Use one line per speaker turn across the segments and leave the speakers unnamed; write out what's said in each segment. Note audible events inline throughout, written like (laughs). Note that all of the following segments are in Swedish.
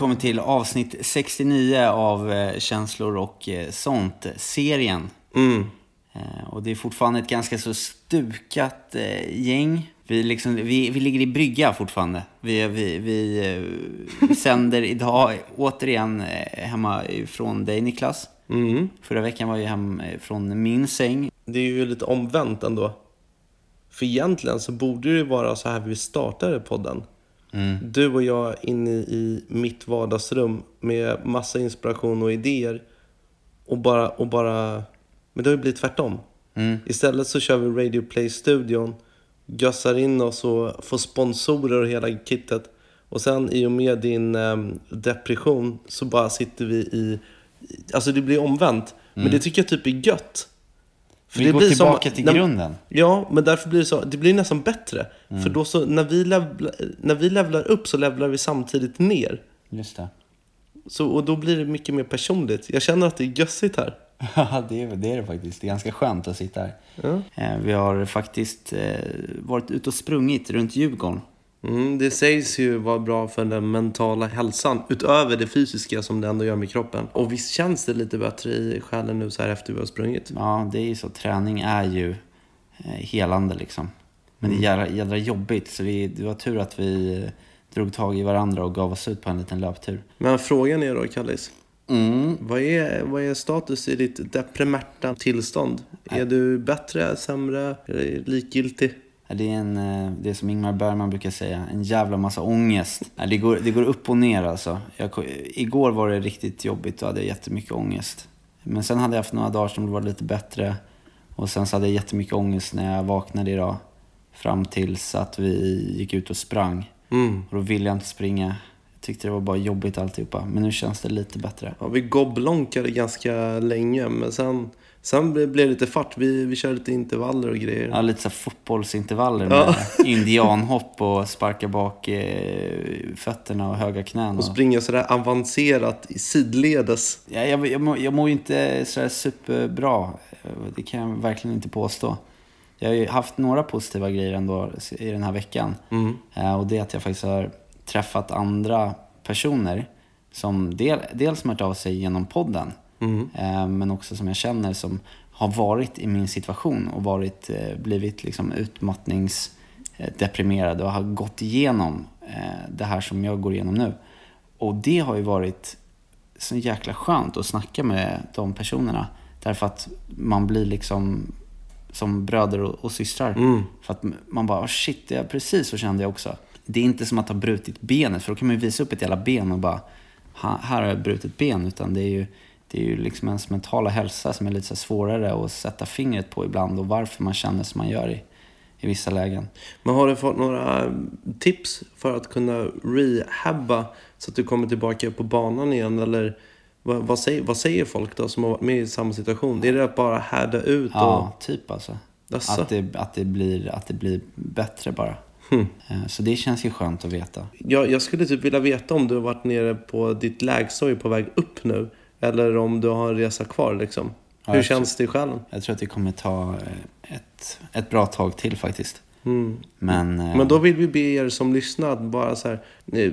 Kommit till avsnitt 69 av eh, Känslor och eh, sånt-serien. Eh, Och det är fortfarande ett ganska så stukat gäng. Vi, liksom, vi, vi ligger i brygga fortfarande. Vi, vi, vi, sänder idag återigen hemma från dig Niklas. Förra veckan var jag hem eh, från min säng.
Det är ju lite omvänt ändå. För egentligen så borde det vara så här vi startade podden. Du och jag inne i mitt vardagsrum med massa inspiration och idéer. Och bara, och bara... Men det har ju blivit tvärtom. Istället så kör vi Radio Play-studion, gössar in oss och får sponsorer och hela kittet. Och sen i och med din ehm, depression så bara sitter vi i... Alltså det blir omvänt. Men det tycker jag typ är gött. För
Vi
det
går
blir som-
tillbaka till
när-
grunden.
Ja, men därför blir det så. Det blir nästan bättre.
Mm.
För då så, när vi, levlar, när vi levlar upp så levlar vi samtidigt ner.
Just det.
Så, och då blir det mycket mer personligt. Jag känner att det är gössigt här.
Ja, (laughs) det är, det är det faktiskt. Det är ganska skönt att sitta här. Eh, Vi har faktiskt eh, varit ute och sprungit runt Djurgården.
Mm, det sägs ju vara bra för den mentala hälsan. Utöver det fysiska som det ändå gör med kroppen. Och visst känns det lite bättre i själen nu så här efter vi har sprungit?
Ja, det är ju så. Träning är ju eh, helande liksom. Men det är jävla, jävla jobbigt. Så vi, det var tur att vi eh, drog tag i varandra och gav oss ut på en liten löptur.
Men frågan är då, Kallis.
Mm.
Vad är, vad är status i ditt deprimerta tillstånd? Är du bättre, sämre, likgiltig?
Det är, en, eh, det är som Ingmar Bergman brukar säga, en jävla massa ångest. Det går, det går upp och ner alltså. Jag, igår var det riktigt jobbigt, då hade jag jättemycket ångest. Men sen hade jag haft några dagar som det var lite bättre. Och sen så hade jag jättemycket ångest när jag vaknade idag. Fram tills att vi gick ut och sprang. Och då ville jag inte springa. Jag tyckte det var bara jobbigt alltihopa. Men nu känns det lite bättre.
Ja, vi gobblonkade ganska länge, men sen, sen blev det lite fart. Vi, vi körde lite intervaller och grejer.
Ja, lite så fotbollsintervaller med (laughs) indianhopp och sparka bak eh, fötterna och höga knän.
Och
Och
springa sådär avancerat sidledes.
Ja, jag, jag, mår, jag mår ju inte sådär superbra. Det kan jag verkligen inte påstå. Jag har ju haft några positiva grejer ändå i den här veckan. Eh, Och det är att jag faktiskt har träffat andra personer som del, dels hört av sig genom podden. Eh, Men också som jag känner som har varit i min situation och varit, eh, blivit liksom utmattningsdeprimerade och har gått igenom eh, det här som jag går igenom nu. Och det har ju varit så jäkla skönt att snacka med de personerna. Därför att man blir liksom som bröder och, och systrar. För att man bara, oh shit, det är precis så kände jag också. Det är inte som att ha brutit benet, för då kan man ju visa upp ett jävla ben och bara, "Ha- här har jag brutit ben. Utan det är ju, det är ju liksom ens mentala hälsa som är lite svårare att sätta fingret på ibland och varför man känner som man gör i, i vissa lägen.
Men har du fått några tips för att kunna rehabba så att du kommer tillbaka på banan igen? Eller vad, vad, säger, vad säger folk då som har varit med i samma situation? Är det att bara härda ut? Och...
Ja, typ alltså. Att det, att, det blir, att det blir bättre bara. Eh, Så det känns ju skönt att veta.
Jag, jag skulle typ vilja veta om du har varit nere på ditt lägsta och är på väg upp nu. Eller om du har en resa kvar liksom.
Ja,
Hur känns det i själen?
Jag tror att det kommer ta eh, ett, ett bra tag till faktiskt. Men, eh,
Men då vill vi be er som lyssnar att bara så här,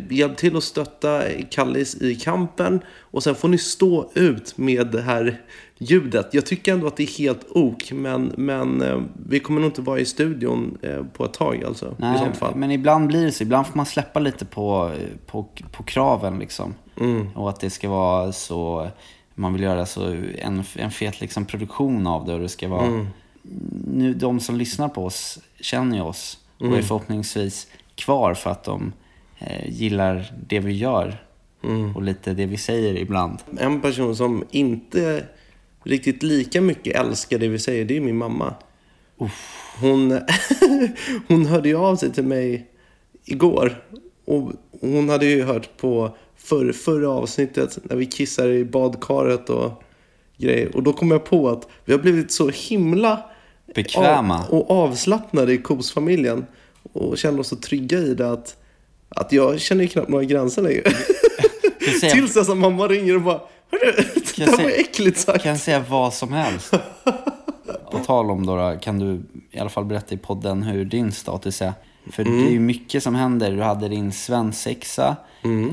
hjälp till att stötta Kallis i kampen och sen får ni stå ut med det här ljudet. Jag tycker ändå att det är helt ok, men, men eh, vi kommer nog inte vara i studion på ett tag alltså. I
nej,
sånt fall.
men ibland blir det så. Ibland får man släppa lite på, på, på kraven liksom.
Mm.
Och att det ska vara så, man vill göra så en, en fet liksom produktion av det och det ska vara
Mm.
nu de som lyssnar på oss känner ju oss och
Mm.
är förhoppningsvis kvar för att de eh, gillar det vi gör
Mm.
och lite det vi säger ibland.
En person som inte riktigt lika mycket älskar det vi säger, det är min mamma. Hon, (laughs) hon hörde ju av sig till mig igår. Och hon hade ju hört på för, förra avsnittet när vi kissar i badkaret och grejer. Och då kom jag på att vi har blivit så himla
Bekväma.
av, och avslappnade i Kos-familjen. Och känner oss så trygga i det att, att jag känner ju knappt några gränser längre.
Säga-
Tills dess att mamma ringer och bara Hörru, det där var äckligt sagt.
Kan jag säga vad som helst? På tal om då, kan du i alla fall berätta i podden hur din status är? För det är ju mycket som händer. Du hade din svensexa,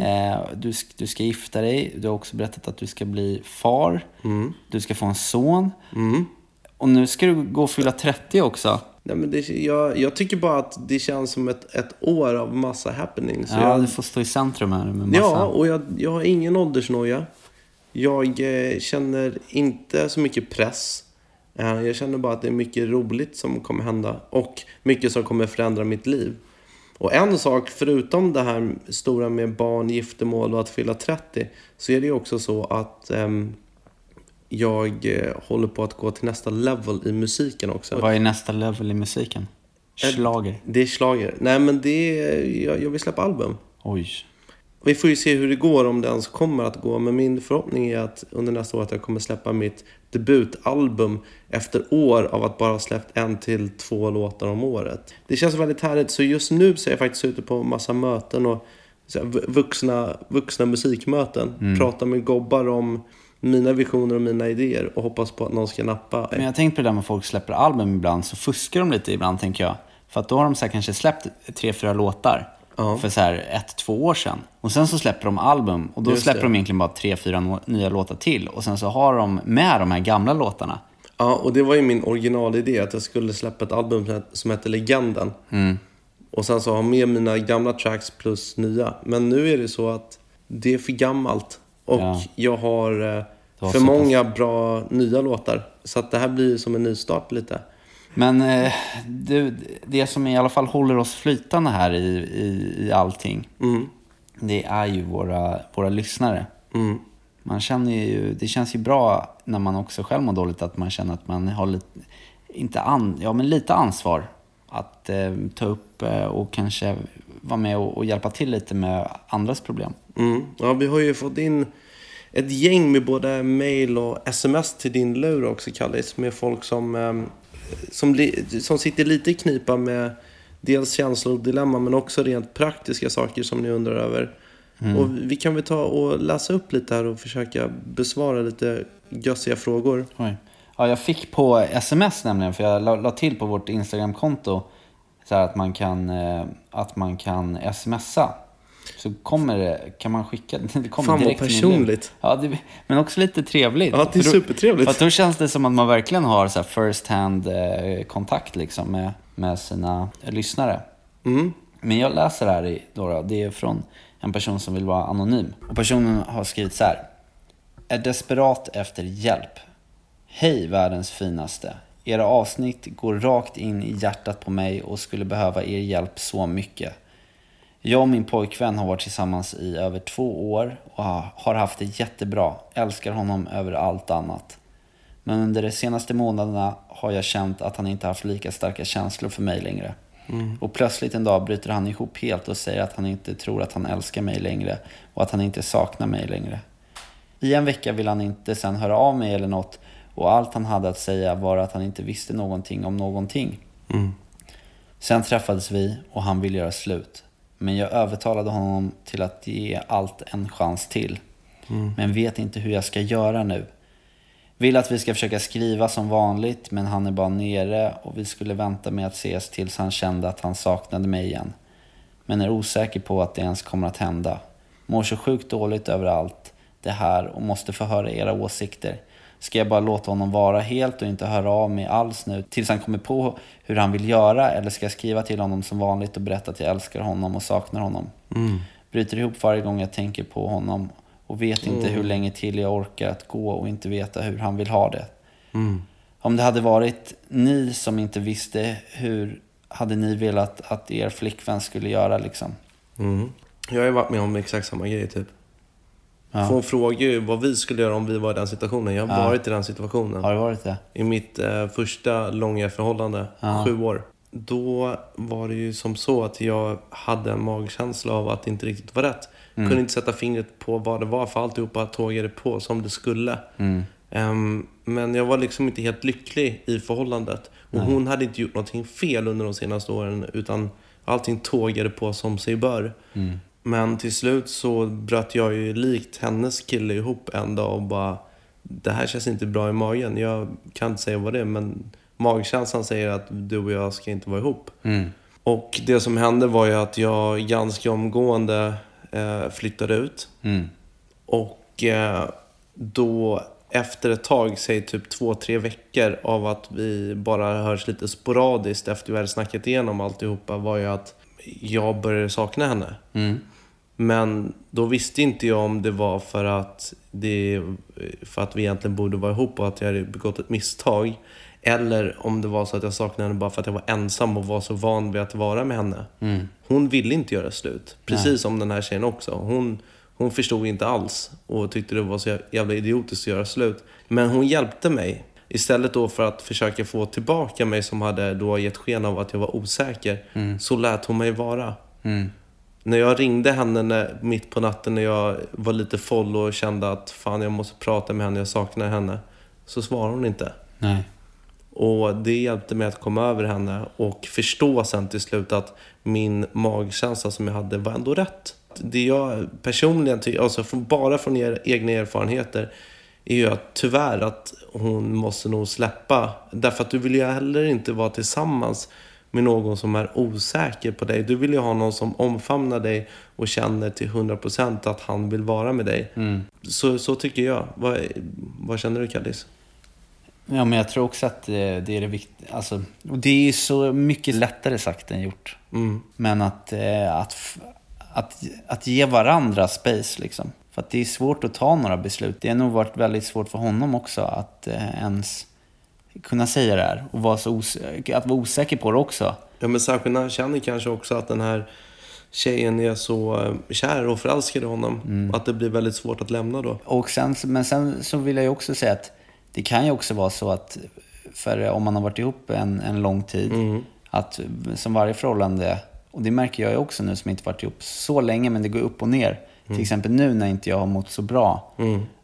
eh, du, du ska gifta dig, du har också berättat att du ska bli far, du ska få en son. Och nu ska du gå och fylla 30 också.
Nej, men det, jag, jag tycker bara att det känns som ett, ett år av massa happenings.
Ja,
jag,
du får stå i centrum här med massa...
ja, och jag, jag har ingen åldersnoja. Jag eh, känner inte så mycket press. Eh, jag känner bara att det är mycket roligt som kommer hända. Och mycket som kommer förändra mitt liv. Och en sak, förutom det här stora med barn, giftermål och att fylla 30. Så är det ju också så att ehm, jag eh, håller på att gå till nästa level i musiken också.
Vad är nästa level i musiken? Schlager.
Det är slager. Nej men det är, jag, jag vill släppa album.
Oj.
Vi får ju se hur det går, om det ens kommer att gå. Men min förhoppning är att under nästa år att jag kommer släppa mitt debutalbum efter år av att bara ha släppt en till två låtar om året. Det känns väldigt härligt. Så just nu så är jag faktiskt ute på massa möten och vuxna, vuxna musikmöten. Pratar med gobbar om mina visioner och mina idéer och hoppas på att någon ska nappa.
Men jag har tänkt på det där med folk släpper album ibland, så fuskar de lite ibland tänker jag. För att då har de så här kanske släppt tre, fyra låtar
Ja.
för så här ett, två år sedan. Och sen så släpper de album och då
Just
släpper
det.
de egentligen bara tre, fyra no- nya låtar till. Och sen så har de med de här gamla låtarna.
Ja, och det var ju min originalidé att jag skulle släppa ett album som het- som hette Legenden. Och sen så ha med mina gamla tracks plus nya. Men nu är det så att det är för gammalt. Och
Ja.
jag har eh, för många bra nya låtar. Så att det här blir som en nystart lite.
Men eh, du, det som i alla fall håller oss flytande här i, i, i allting, det är ju våra, våra lyssnare. Man känner ju, det känns ju bra när man också själv mår dåligt att man känner att man har lite, inte an, ja, men lite ansvar att eh, ta upp eh, och kanske vara med och, och hjälpa till lite med andras problem.
Mm. Ja, vi har ju fått in ett gäng med både mail och sms till din lur också, Kallis. Med folk som, ehm, som, som sitter lite i knipa med dels känslor och dilemma men också rent praktiska saker som ni undrar över. Och vi kan väl ta och läsa upp lite här och försöka besvara lite gössiga frågor.
Oj. Ja, jag fick på sms nämligen, för jag la, la till på vårt Instagramkonto så att man kan, eh, att man kan smsa. Så kommer det, kan man skicka, (laughs) det kommer
Fan, vad
direkt lur.
personligt.
Ja, det, men också lite trevligt.
Ja, det är
För då-
supertrevligt.
För att då känns det som att man verkligen har så first hand eh, kontakt liksom med, med sina lyssnare.
Mm.
Men jag läser här i, då, då, det är från en person som vill vara anonym. Och personen har skrivit så här. Är desperat efter hjälp. Hej världens finaste. Era avsnitt går rakt in i hjärtat på mig och skulle behöva er hjälp så mycket. Jag och min pojkvän har varit tillsammans i över två år och har- haft det jättebra. Älskar honom över allt annat. Men under de senaste månaderna har jag känt att han inte haft lika starka känslor för mig längre. Och plötsligt en dag bryter han ihop helt och säger att han inte tror att han älskar mig längre och att han inte saknar mig längre. I en vecka vill han inte sen höra av mig eller något och allt han hade att säga var att han inte visste någonting om någonting. Sen träffades vi och han ville göra slut. Men jag övertalade honom till att ge allt en chans till. Men vet inte hur jag ska göra nu. Vill att vi ska försöka skriva som vanligt men han är bara nere och vi skulle vänta med att ses tills han kände att han saknade mig igen. Men är osäker på att det ens kommer att hända. Mår så sjukt dåligt över allt det här och måste få höra era åsikter. Ska jag bara låta honom vara helt och inte höra av mig alls nu tills han kommer på hur han vill göra eller ska jag skriva till honom som vanligt och berätta att jag älskar honom och saknar honom? Bryter ihop varje gång jag tänker på honom och vet inte hur länge till jag orkar att gå och inte veta hur han vill ha det. Om det hade varit ni som inte visste hur hade ni velat att er flickvän skulle göra liksom?
Jag har ju varit med om exakt samma grej typ. För hon frågar ju vad vi skulle göra om vi var i den situationen. Jag har varit i den situationen.
Har det varit det?
I mitt eh, första långa förhållande, sju år. Då var det ju som så att jag hade en magkänsla av att det inte riktigt var rätt. Kunde inte sätta fingret på vad det var för alltihopa tågade på som det skulle. Ehm, men jag var liksom inte helt lycklig i förhållandet. Och hon hade inte gjort någonting fel under de senaste åren utan allting tågade på som sig bör. Men till slut så bröt jag ju likt hennes kille ihop en dag och bara Det här känns inte bra i magen. Jag kan inte säga vad det är men magkänslan säger att du och jag ska inte vara ihop. Och det som hände var ju att jag ganska omgående eh, flyttade ut. Och eh, då efter ett tag, säg typ två, tre veckor av att vi bara hörs lite sporadiskt efter vi hade snackat igenom alltihopa var ju att jag började sakna henne. Men då visste inte jag om det var för att, det, för att vi egentligen borde vara ihop och att jag hade begått ett misstag. Eller om det var så att jag saknade henne bara för att jag var ensam och var så van vid att vara med henne. Hon ville inte göra slut. Precis som den här tjejen också. Hon, hon förstod inte alls och tyckte det var så jävla idiotiskt att göra slut. Men hon hjälpte mig. Istället då för att försöka få tillbaka mig som hade då gett sken av att jag var osäker. Så lät hon mig vara. När jag ringde henne när, mitt på natten när jag var lite full och kände att fan jag måste prata med henne, jag saknar henne. Så svarade hon inte.
Nej.
Och det hjälpte mig att komma över henne och förstå sen till slut att min magkänsla som jag hade var ändå rätt. Det jag personligen tycker, alltså bara från egna erfarenheter, är ju att tyvärr att hon måste nog släppa. Därför att du vill ju heller inte vara tillsammans med någon som är osäker på dig. Du vill ju ha någon som omfamnar dig och känner till 100% att han vill vara med dig. Så, så tycker jag. Vad, vad känner du Kallis?
Ja, men jag tror också att det, det är det viktiga. Alltså, det är så mycket lättare sagt än gjort. Men att, eh, att, att, att ge varandra space liksom. För att det är svårt att ta några beslut. Det har nog varit väldigt svårt för honom också att eh, ens kunna säga det här. Och vara så att vara osäker på det också.
Ja, men särskilt när han känner kanske också att den här tjejen är så eh, kär och förälskad i honom. Att det blir väldigt svårt att lämna då.
Och sen, men sen så vill jag ju också säga att det kan ju också vara så att för om man har varit ihop en, en lång tid, att som varje förhållande, och det märker jag ju också nu som inte varit ihop så länge, men det går upp och ner. Till exempel nu när inte jag har mått så bra,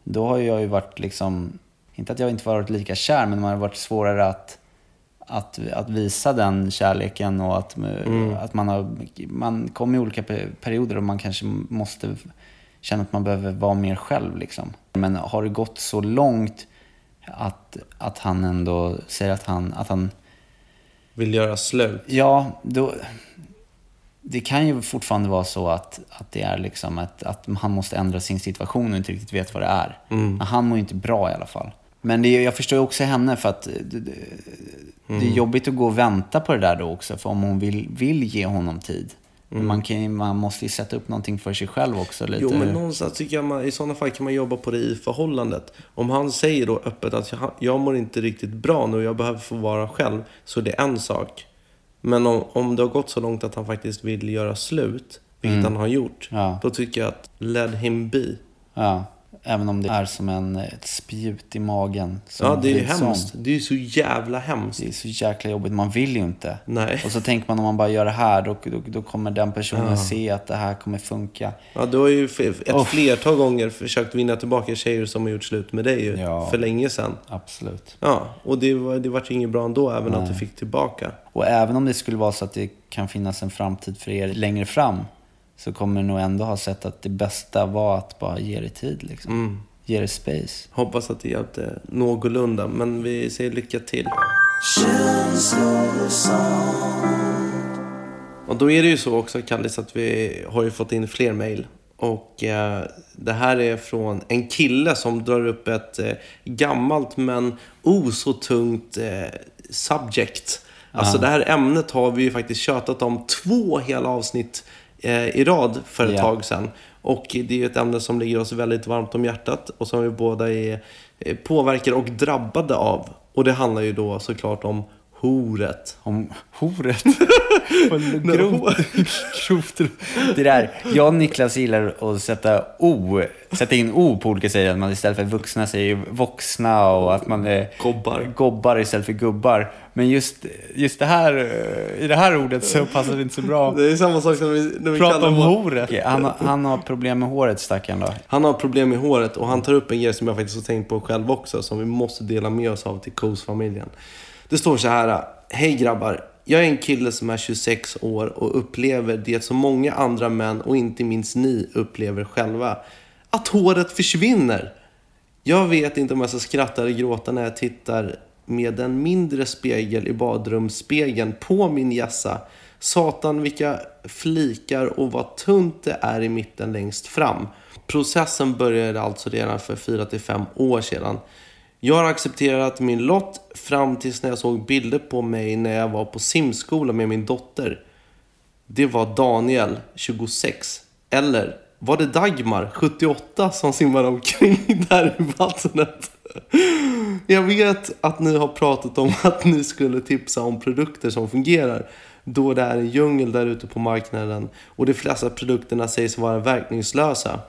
då har jag ju varit liksom, inte att jag inte varit lika kär, men man har varit svårare att att, att visa den kärleken och att, att man, har, man kommer i olika pe- perioder och man kanske måste känna att man behöver vara mer själv. Liksom. Men har det gått så långt att, att han ändå säger att han, att han
Vill göra slut.
Ja, då, det kan ju fortfarande vara så att, att det är liksom att, att han måste ändra sin situation och inte riktigt vet vad det är. Men han mår ju inte bra i alla fall. Men det, jag förstår ju också henne för att det, det, det är jobbigt att gå och vänta på det där då också. För om hon vill, vill ge honom tid. Men man, kan, man måste ju sätta upp någonting för sig själv också. Lite.
Jo, men någonstans tycker jag man, i sådana fall kan man jobba på det i förhållandet. Om han säger då öppet att jag, jag mår inte riktigt bra nu och jag behöver få vara själv, så är det en sak. Men om, om det har gått så långt att han faktiskt vill göra slut, vilket han har gjort,
Ja.
då tycker jag att let him be.
Ja, även om det är som en, ett spjut i magen. som
Ja, det är ju hemskt. Det är ju så jävla hemskt.
Det är så jäkla jobbigt. Man vill ju inte.
Nej.
Och så tänker man om man bara gör det här, då, då, då kommer den personen se att det här kommer funka.
Ja, du har ju ett
Oh.
flertal gånger försökt vinna tillbaka tjejer som har gjort slut med dig ju,
Ja.
för länge sedan.
Absolut.
Ja, och det, var, det vart ju inget bra ändå, även att du fick tillbaka.
Och även om det skulle vara så att det kan finnas en framtid för er längre fram, så kommer ni nog ändå ha sett att det bästa var att bara ge det tid. Liksom.
Mm.
Ge det space.
Hoppas att det hjälpte någorlunda, men vi säger lycka till. Och då är det ju så också, Kallis, att vi har ju fått in fler mejl. Och eh, det här är från en kille som drar upp ett eh, gammalt men o så tungt eh, subject. Alltså det här ämnet har vi ju faktiskt tjatat om två hela avsnitt i rad för ett
Ja.
tag sedan. Och det är ju ett ämne som ligger oss väldigt varmt om hjärtat och som vi båda är eh, påverkade och drabbade av. Och det handlar ju då såklart om horet.
Om horet. (laughs) grovt, (laughs) grovt. Det där, jag och Niklas gillar att sätta O, sätta in O på olika säger att man istället för vuxna säger vuxna och att man är
Gobbar.
gobbar istället för gubbar. Men just, just det här, i det här ordet så passar det inte så bra.
Det är samma sak som vi, när vi
Prata
kallar
om horet. Okej, Han, har- han har problem med håret stackaren då.
Han har problem med håret och han tar upp en grej som jag faktiskt har tänkt på själv också, som vi måste dela med oss av till Kos-familjen. Det står så här. Hej grabbar. Jag är en kille som är 26 år och upplever det som många andra män och inte minst ni upplever själva. Att håret försvinner. Jag vet inte om jag ska skratta eller gråta när jag tittar med en mindre spegel i badrumsspegeln på min hjässa. Satan vilka flikar och vad tunt det är i mitten längst fram. Processen började alltså redan för 4-5 år sedan. Jag har accepterat min lott fram tills när jag såg bilder på mig när jag var på simskola med min dotter. Det var Daniel, 26. Eller var det Dagmar, 78, som simmade omkring (laughs) där i vattnet? Jag vet att ni har pratat om att ni skulle tipsa om produkter som fungerar. Då det är en djungel där ute på marknaden och de flesta produkterna sägs vara verkningslösa.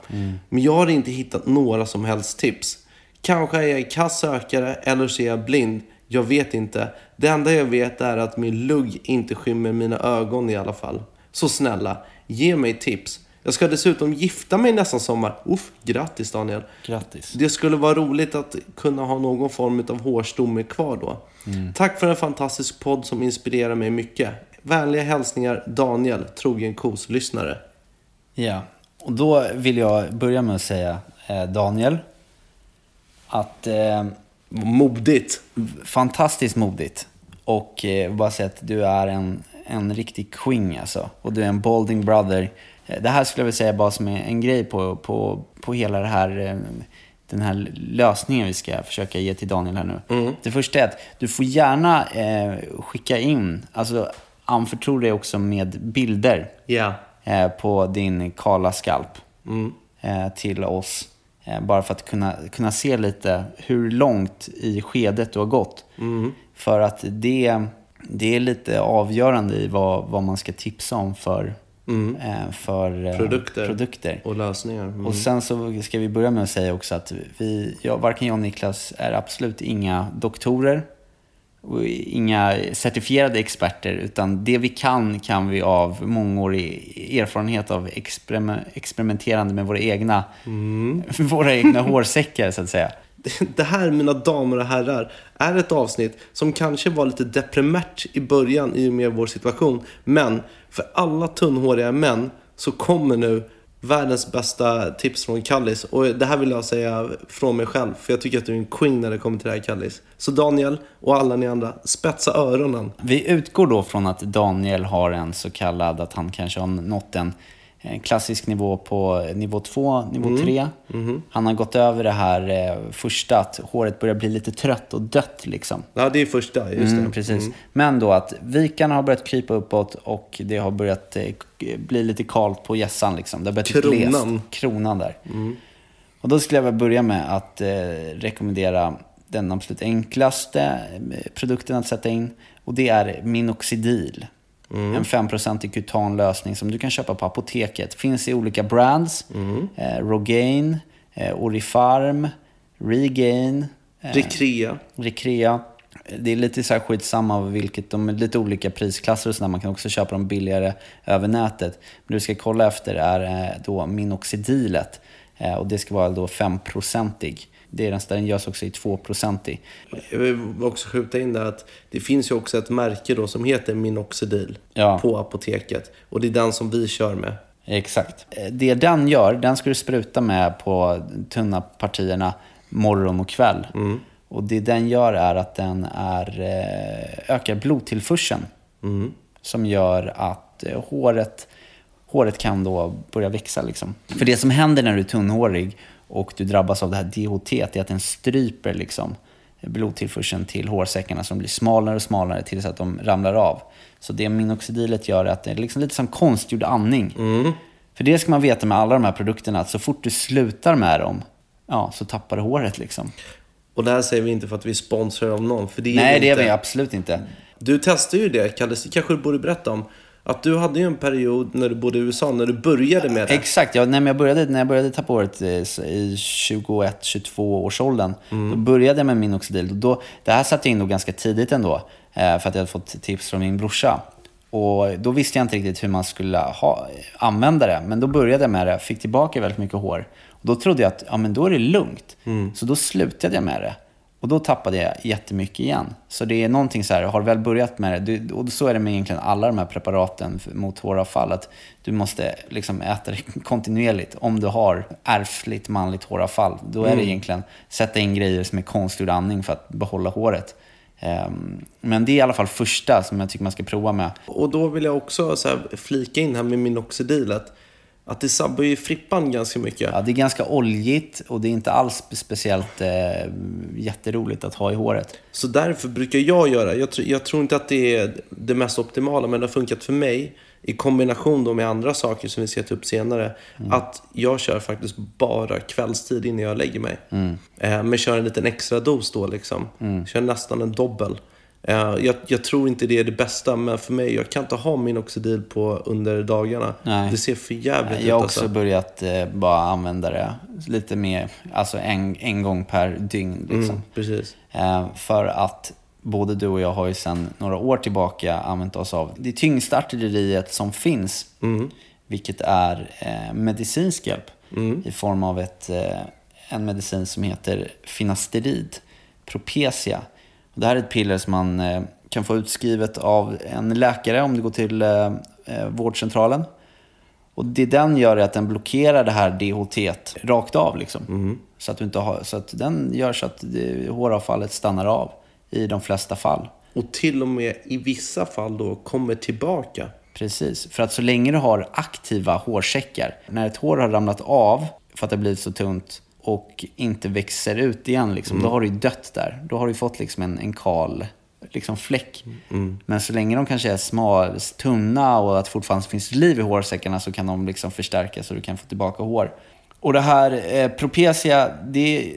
Men jag har inte hittat några som helst tips. Kanske är jag en kass sökare eller så är jag blind. Jag vet inte. Det enda jag vet är att min lugg inte skymmer mina ögon i alla fall. Så snälla, ge mig tips. Jag ska dessutom gifta mig nästa sommar. Uff, grattis Daniel.
Grattis.
Det skulle vara roligt att kunna ha någon form av hårstomme kvar då. Tack för en fantastisk podd som inspirerar mig mycket. Vänliga hälsningar Daniel, trogen kos-lyssnare.
Ja, och då vill jag börja med att säga eh, Daniel, att eh,
Modigt.
fantastiskt modigt. Och eh, bara säga att du är en, en riktig queen alltså. Och du är en Balding brother. Eh, Det här skulle jag vilja säga bara som en grej på, på, på hela det här, eh, den här lösningen vi ska försöka ge till Daniel här nu. Det första är att du får gärna eh, skicka in, alltså anförtro dig också med bilder
Ja.
eh, på din kala skalp eh, till oss. Eh, bara för att kunna, kunna se lite hur långt i skedet du har gått. För att det, det är lite avgörande i vad, vad man ska tipsa om för, eh, för eh,
Produkter.
produkter.
Och lösningar. Mm.
Och sen så ska vi börja med att säga också att vi, jag, varken jag och Niklas är absolut inga doktorer och inga certifierade experter, utan det vi kan, kan vi av mångårig erfarenhet av experime- experimenterande med våra egna, (laughs) våra egna hårsäckar, så att säga. (laughs)
Det här, mina damer och herrar, är ett avsnitt som kanske var lite deprimärt i början i och med vår situation. Men för alla tunnhåriga män så kommer nu världens bästa tips från Kallis. Och det här vill jag säga från mig själv, för jag tycker att du är en queen när det kommer till det här Kallis. Så Daniel och alla ni andra, spetsa öronen.
Vi utgår då från att Daniel har en så kallad, att han kanske har nått en, en klassisk nivå på nivå 2, nivå 3. Han har gått över det här eh, första, att håret börjar bli lite trött och dött liksom.
Ja, det är första, just det.
Mm, precis. Men då att vikarna har börjat krypa uppåt och det har börjat eh, bli lite kalt på hjässan. Liksom. Det har börjat
Kronan.
Kronan där. Och då skulle jag vilja börja med att eh, rekommendera den absolut enklaste eh, produkten att sätta in. Och det är Minoxidil. En 5% kutanlösning som du kan köpa på apoteket. Finns i olika brands. Eh, Rogaine, eh, Orifarm, Regain. eh,
Recrea.
Recrea. Det är lite så här skitsamma vilket, de är lite olika prisklasser och sådär. Man kan också köpa dem billigare över nätet. Men det du ska kolla efter är eh, då minoxidilet. Eh, Och det ska vara då 5-procentig. Det är den, görs också i 2-procentig.
Jag vill också skjuta in där att det finns ju också ett märke då som heter Minoxidil
Ja.
på apoteket. Och det är den som vi kör med.
Exakt. Eh, Det den gör, den ska du spruta med på tunna partierna morgon och kväll. Och det den gör är att den är, eh, ökar blodtillförseln. Som gör att eh, håret, håret kan då börja växa. Liksom. För det som händer när du är tunnhårig och du drabbas av det här DHT, det är att den stryper liksom, blodtillförseln till hårsäckarna som blir smalare och smalare tills att de ramlar av. Så det minoxidilet gör är att det är liksom lite som konstgjord andning. För det ska man veta med alla de här produkterna, att så fort du slutar med dem, ja, så tappar du håret liksom.
Och det här säger vi inte för att vi sponsrar av någon. För det är
Nej,
vi
det är
inte.
vi absolut inte.
Du testade ju det, Kalle, det kanske du borde berätta om. Att du hade ju en period när du bodde i USA, när du började med det.
Exakt, ja, när, jag började, när jag började tappa håret eh, i 21-22 års åldern, då började jag med minoxidil. Och Då, det här satte jag in då ganska tidigt ändå, eh, för att jag hade fått tips från min brorsa. Och då visste jag inte riktigt hur man skulle ha, använda det, men då började jag med det, fick tillbaka väldigt mycket hår. Och då trodde jag att ja, men då är det lugnt. Så då slutade jag med det. Och då tappade jag jättemycket igen. Så det är någonting så här, har du väl börjat med det, och så är det med egentligen alla de här preparaten mot håravfall, att du måste liksom äta det (laughs) kontinuerligt. Om du har ärftligt manligt håravfall, då är det egentligen sätta in grejer som är konstgjord andning för att behålla håret. Ehm, men det är i alla fall första som jag tycker man ska prova med.
Och då vill jag också så flika in här med minoxidilet. Att det sabbar ju frippan ganska mycket.
Ja, det är ganska oljigt och det är inte alls speciellt eh, jätteroligt att ha i håret.
Så därför brukar jag göra, jag, tr- jag tror inte att det är det mest optimala, men det har funkat för mig i kombination då med andra saker som vi ska ta upp senare. Att jag kör faktiskt bara kvällstid innan jag lägger mig. Eh, men kör en liten extra dos då liksom. Kör nästan en dobbel. Eh, jag, jag tror inte det är det bästa, men för mig, jag kan inte ha min oxidil på under dagarna.
Nej.
Det ser för jävligt ut
Jag har också
alltså.
börjat eh, bara använda det lite mer, alltså en, en gång per dygn. Liksom.
Mm, precis.
Eh, för att både du och jag har ju sedan några år tillbaka använt oss av det tyngsta artilleriet som finns. Vilket är eh, medicinsk hjälp i form av ett, eh, en medicin som heter finasterid, Propecia. Det här är ett piller som man eh, kan få utskrivet av en läkare om du går till eh, eh, vårdcentralen. Och det den gör är att den blockerar det här DHT rakt av. Liksom. Så, att du inte har, så att den gör så att det, håravfallet stannar av i de flesta fall.
Och till och med i vissa fall då kommer tillbaka.
Precis, för att så länge du har aktiva hårsäckar, när ett hår har ramlat av för att det har blivit så tunt och inte växer ut igen, liksom, då har du ju dött där. Då har du fått liksom en, en kal liksom fläck. Men så länge de kanske är små, tunna och att fortfarande finns liv i hårsäckarna så kan de liksom förstärkas så du kan få tillbaka hår. Och det här eh, Propecia, det,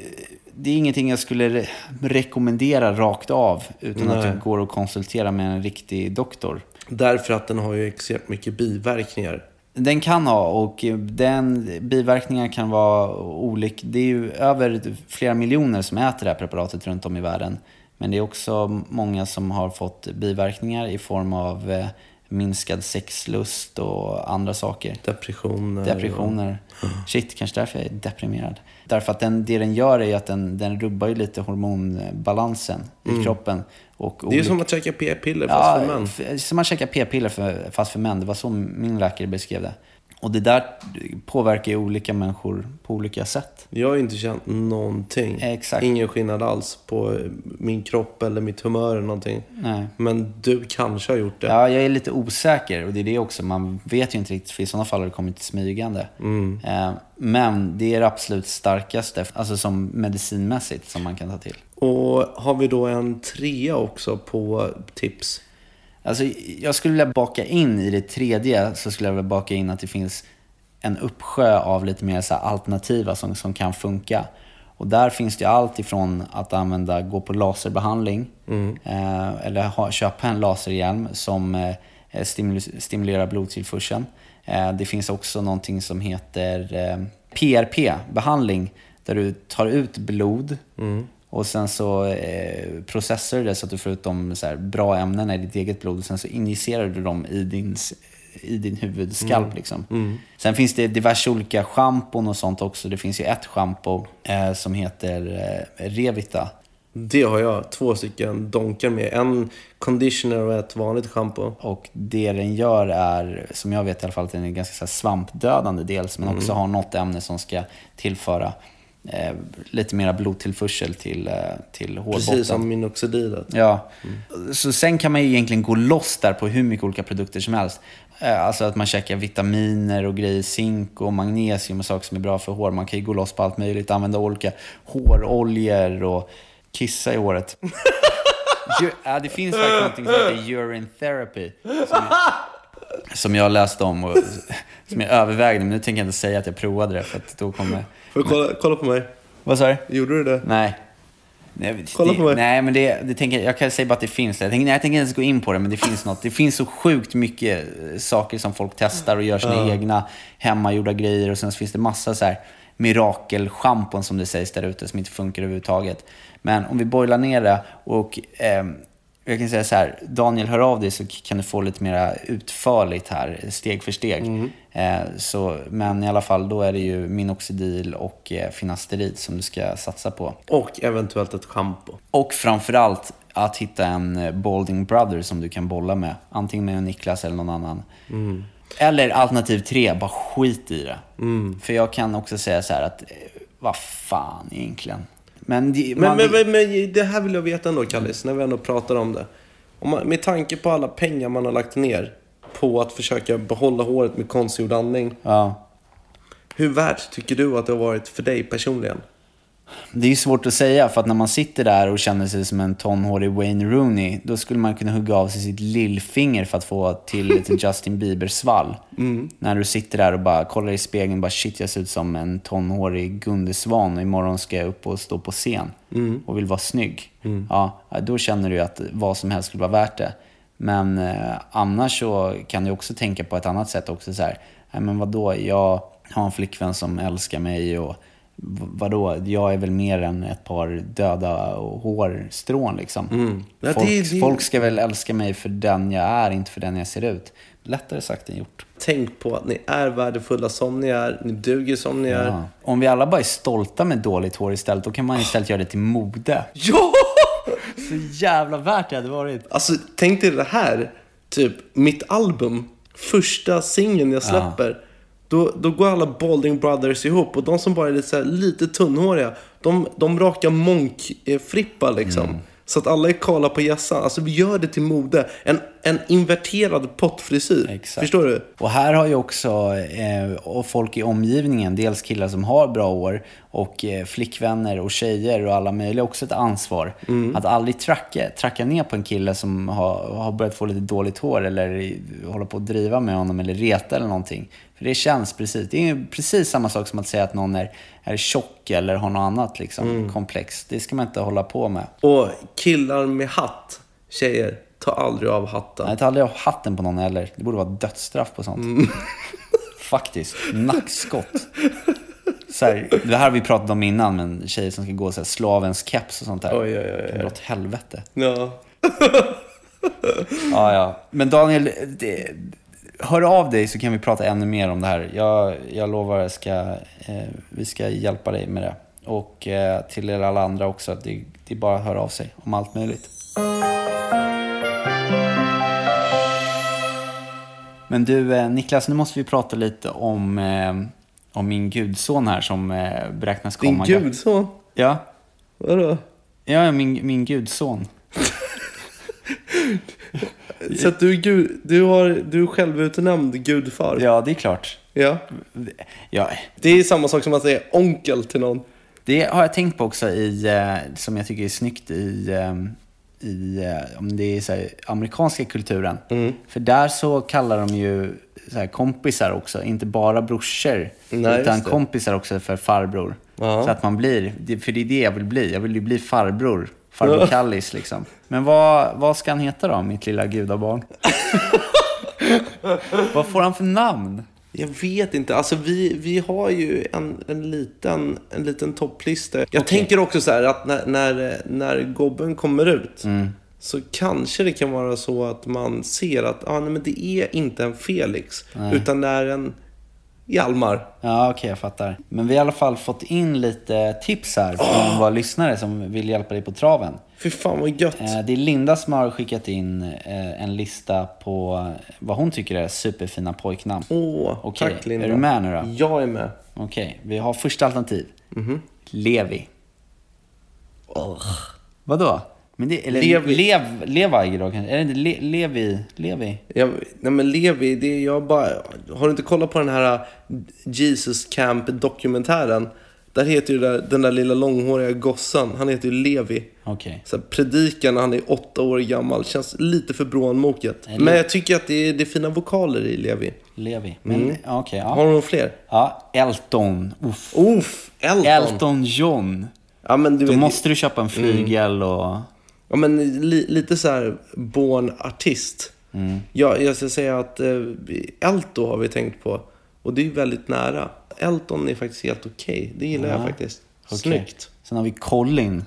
det är ingenting jag skulle re- rekommendera rakt av utan att
Nej.
du går och konsulterar med en riktig doktor.
Därför att den har ju extremt mycket biverkningar.
Den kan ha och den biverkningar kan vara olika. Det är ju över flera miljoner som äter det här preparatet runt om i världen. Men det är också många som har fått biverkningar i form av eh, minskad sexlust och andra saker.
Depressioner.
Depressioner. Shit, kanske därför jag är deprimerad. Därför att den, det den gör är att den, den rubbar ju lite hormonbalansen i kroppen. Och
Det är som att käka p-piller fast för män.
som att käka p-piller fast för män. Det var så min läkare beskrev det. Och det där påverkar ju olika människor på olika sätt.
Jag har ju inte känt någonting.
Exakt.
Ingen skillnad alls på min kropp eller mitt humör eller någonting.
Nej.
Men du kanske har gjort det.
Ja, jag är lite osäker och det är det också. Man vet ju inte riktigt, för i sådana fall har det kommit smygande. Eh, men det är det absolut starkaste, alltså som medicinmässigt, som man kan ta till.
Och har vi då en trea också på tips?
Alltså, jag skulle vilja baka in i det tredje, så skulle jag vilja baka in att det finns en uppsjö av lite mer så alternativa som, som kan funka. Och där finns det allt ifrån att använda, gå på laserbehandling eh, eller ha, köpa en laserhjälm som eh, stimul- stimulerar blodtillförseln. Eh, det finns också någonting som heter eh, PRP-behandling där du tar ut blod och sen så eh, processar du det så att du får ut de så här, bra ämnena i ditt eget blod och sen så injicerar du dem i din, i din huvudskalp. Liksom. Sen finns det diverse olika schampon och sånt också. Det finns ju ett schampo eh, som heter eh, Revita.
Det har jag. Två stycken donkar med. En conditioner och ett vanligt schampo.
Och det den gör är, som jag vet i alla fall, att den är ganska så här svampdödande dels, men också har något ämne som ska tillföra eh, lite mera blodtillförsel till, eh, till hårbotten.
Precis som minoxidilet.
Ja. Så sen kan man ju egentligen gå loss där på hur mycket olika produkter som helst. Eh, Alltså att man käkar vitaminer och grejer, zink och magnesium och saker som är bra för hår. Man kan ju gå loss på allt möjligt, använda olika håroljor och kissa i håret. (laughs) Ja, det finns faktiskt något som heter urine therapy. Som jag, som jag läste om och (laughs) som jag övervägde, men nu tänker jag inte säga att jag provade det för att då kommer...
Får du kolla, kolla på mig?
Vad sa du?
Gjorde du det?
Nej. Nej,
Kolla
det,
på mig.
Nej, men det, det tänker, jag kan säga bara att det finns. Jag tänker, nej, jag tänker inte ens gå in på det, men det finns något. Det finns så sjukt mycket eh, saker som folk testar och gör sina egna hemmagjorda grejer. Och sen så finns det massa så här mirakelschampon som det sägs där ute som inte funkar överhuvudtaget. Men om vi boilar ner det och ehm, jag kan säga så här, Daniel, hör av dig så kan du få lite mer utförligt här, steg för steg. Eh, så, men i alla fall, då är det ju Minoxidil och eh, Finasterid som du ska satsa på.
Och eventuellt ett schampo.
Och framförallt att hitta en eh, Balding Brother som du kan bolla med. Antingen med Niklas eller någon annan. Eller alternativ tre, bara skit i det. För jag kan också säga så här att, eh, vad fan egentligen. Men, man-
men, men, men det här vill jag veta ändå, Kallis, när vi ändå pratar om det. Om man, med tanke på alla pengar man har lagt ner på att försöka behålla håret med konstgjord andning.
ja.
Hur värt tycker du att det har varit för dig personligen?
Det är ju svårt att säga, för att när man sitter där och känner sig som en tonhårig Wayne Rooney, då skulle man kunna hugga av sig sitt lillfinger för att få till lite (laughs) Justin Bieber-svall. När du sitter där och bara kollar i spegeln och bara shit, jag ser ut som en tonhårig Gunde Svan och imorgon ska jag upp och stå på scen och vill vara snygg. Ja, då känner du att vad som helst skulle vara värt det. Men eh, annars så kan du också tänka på ett annat sätt också så här, nej men vadå, jag har en flickvän som älskar mig och vadå, jag är väl mer än ett par döda hårstrån liksom.
Ja,
folk,
det- det-
folk ska väl älska mig för den jag är, inte för den jag ser ut. Lättare sagt än gjort.
Tänk på att ni är värdefulla som ni är, ni duger som ni är.
Ja. Om vi alla bara är stolta med dåligt hår istället, då kan man istället göra det till mode. (laughs)
Ja!
Så jävla värt det hade varit.
Alltså, tänk dig det här. Typ, mitt album, första singeln jag släpper. Då, då går alla Balding Brothers ihop och de som bara är lite, så här, lite tunnhåriga, de, de rakar monkfrippa liksom.
Mm.
Så att alla är kala på hjässan. Alltså vi gör det till mode. En, en inverterad pottfrisyr.
Exakt.
Förstår du?
Och här har ju också eh, och folk i omgivningen, dels killar som har bra år och eh, flickvänner och tjejer och alla möjliga också ett ansvar. Att aldrig tracka, tracka ner på en kille som har, har börjat få lite dåligt hår eller håller på att driva med honom eller reta eller någonting. För det känns precis, det är ju precis samma sak som att säga att någon är, är tjock eller har något annat liksom, komplex. Det ska man inte hålla på med.
Och killar med hatt, tjejer, ta aldrig av hatten.
Jag tar aldrig av hatten på någon heller. Det borde vara dödsstraff på sånt. (laughs) Faktiskt. Nackskott. Så här, det här har vi pratat om innan, men tjejer som ska gå så här, slavens keps och sånt där.
Oj, oj, oj.
Det dra åt helvete.
Ja. (laughs)
Ja, ja. Men Daniel, det, hör av dig så kan vi prata ännu mer om det här. Jag, jag lovar att ska, eh, vi ska hjälpa dig med det. Och eh, till er alla andra också, det, det är bara att höra av sig om allt möjligt. Men du, eh, Niklas, nu måste vi prata lite om, eh, om min gudson här som eh, beräknas
Din
komma.
gudson?
Ja,
Vadå?
ja min, min gudson. (laughs)
Så att du, gud, du, har, du är självutnämnd gudfar?
Ja, det är klart.
ja.
Ja,
Det är samma sak som att säga onkel till någon.
Det har jag tänkt på också i, eh, som jag tycker är snyggt i, eh, i eh, om det är så här, amerikanska kulturen.
Mm.
För där så kallar de ju så här, kompisar också, inte bara brorsor.
Nej,
utan kompisar också för farbror.
Ja.
Så att man blir, för det är det jag vill bli. Jag vill ju bli farbror. Farbror Kallis liksom. Men vad, vad ska han heta då, mitt lilla gudabarn? (laughs) vad får han för namn?
Jag vet inte. Alltså vi, vi har ju en, en liten, en liten topplista. Jag tänker också så här att när, när, när gobben kommer ut så kanske det kan vara så att man ser att ah, nej, men det är inte en Felix utan det är en Hjalmar.
Ja, okej, jag fattar. Men vi har i alla fall fått in lite tips här från våra lyssnare som vill hjälpa dig på traven.
Fy fan vad gött.
Eh, Det är Linda som har skickat in eh, en lista på vad hon tycker är superfina pojknamn.
Åh,
Okej,
tack Linda.
är du med nu då?
Jag är med.
Okej, vi har första alternativ.
Mhm.
Levi. Vadå? Men det, eller
Levi.
Lev, Levi då kanske? Är det inte Le, Levi? Levi?
Jag, nej men Levi, det är jag bara... Har du inte kollat på den här uh, Jesus Camp-dokumentären? Där heter ju där, den där lilla långhåriga gossen, han heter ju Levi.
Okej.
Så predikan när han är åtta år gammal känns lite för brånmoket. Men jag tycker att det är, det är fina vokaler i Levi.
Levi. Men
Mm.
ja, okej,
Har
ja.
du några fler?
ja. Elton. Uff.
Uff, Elton.
Elton John.
Ja, men du
Då
vet,
måste du köpa en flygel och...
Ja, men li, lite så här born artist.
Mm.
Ja, jag ska säga att eh, Elto har vi tänkt på. Och det är väldigt nära. Elton är faktiskt helt okej. Det gillar jag faktiskt.
Okej.
Snyggt.
Sen har vi Colin.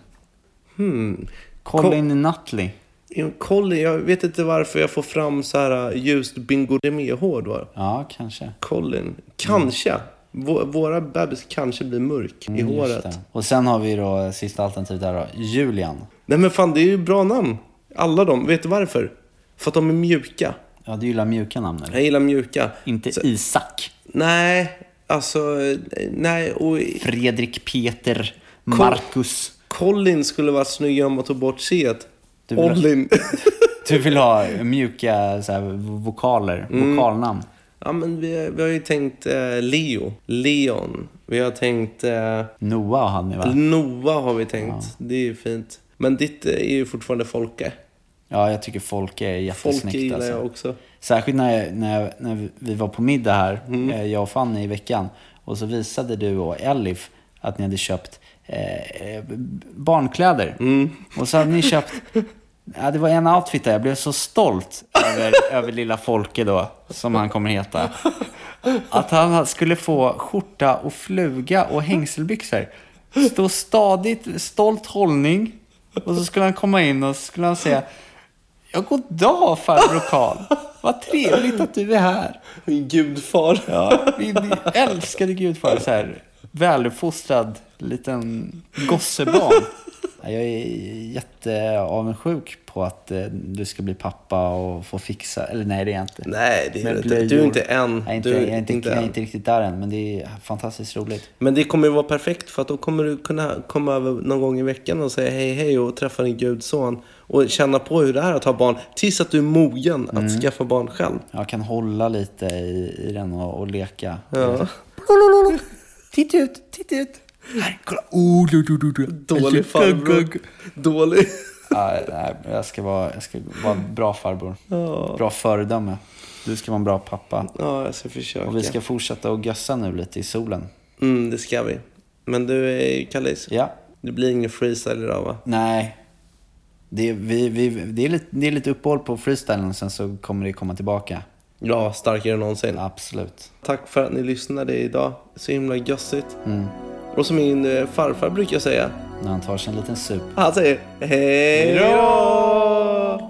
Hmm.
Colin Nutley.
Ja, Colin, jag vet inte varför jag får fram så här ljust Bingo Rimér-hår då.
Ja, kanske.
Colin. Kanske. Vå- Våra bebis kanske blir mörk i
Mm, Just
håret.
Och sen har vi då sista alternativet där då. Julian.
Nej men fan, det är ju bra namn. Alla de. Vet du varför? För att de är mjuka.
Ja, du gillar mjuka namn eller?
Jag gillar mjuka.
Inte
Så-
Isak.
Nej, alltså... eh, Nej, och
Fredrik, Peter, Marcus.
Colin skulle vara snyggare om man tog bort C.
Du vill-
Olin. (laughs)
Du vill ha mjuka så här, vokaler,
Mm.
vokalnamn.
Ja, men vi, vi har ju tänkt eh, Leo. Leon. Vi har tänkt... Eh,
Noah hade ni va?
Noah har vi tänkt. Det är ju fint. Men ditt är ju fortfarande Folke.
Ja, jag tycker folk är
Folke
jättesnyggt
gillar
alltså.
jag också.
Särskilt när, när, när vi var på middag här,
Mm.
eh, jag och Fanny i veckan. Och så visade du och Elif att ni hade köpt eh, eh, barnkläder.
Mm.
Och så hade ni köpt, (laughs) ja, det var en outfit där, jag blev så stolt över, (laughs) över lilla Folke då, som han kommer heta. Att han skulle få skjorta och fluga och hängselbyxor. Stå stadigt, stolt hållning. Och så skulle han komma in och skulle han säga Ja, god dag farbror Karl. Vad trevligt att du är här.
Min gudfar.
Ja, min älskade gudfar. Så här, väluppfostrad liten gossebarn. Ja, Jag är jätteavundsjuk på att eh, du ska bli pappa och få fixa, eller nej det är jag inte.
Nej, det är inte. Du är inte än.
Jag är inte,
Du
jag är inte, jag är inte riktigt där än, men det är fantastiskt roligt.
Men det kommer ju vara perfekt för att då kommer du kunna komma över någon gång i veckan och säga hej hej och träffa din gudson. Och känna på hur det är att ha barn tills att du är mogen att
Mm.
skaffa barn själv.
Jag kan hålla lite i, i den och, och leka.
Ja.
Titta ut, titta ut. Här, kolla. Oh, du, du, du, du.
Dålig farbror. Dålig.
Ja, nej, jag ska vara, jag ska vara en bra farbror. Bra föredöme. Du ska vara en bra pappa.
Ja, jag ska försöka.
Och vi ska fortsätta att gössa nu lite i solen.
Mm, det ska vi. Men du, Kallis.
Ja.
Det blir ingen freestyle idag va?
Nej. Det är, vi, vi, det är, lite, det är lite uppehåll på freestylen, sen så kommer det komma tillbaka.
Ja, starkare än någonsin.
Absolut.
Tack för att ni lyssnade idag. Så himla gössigt.
Mm.
Och som min eh, farfar brukar säga.
När han tar sig en liten sup.
Han säger hej då!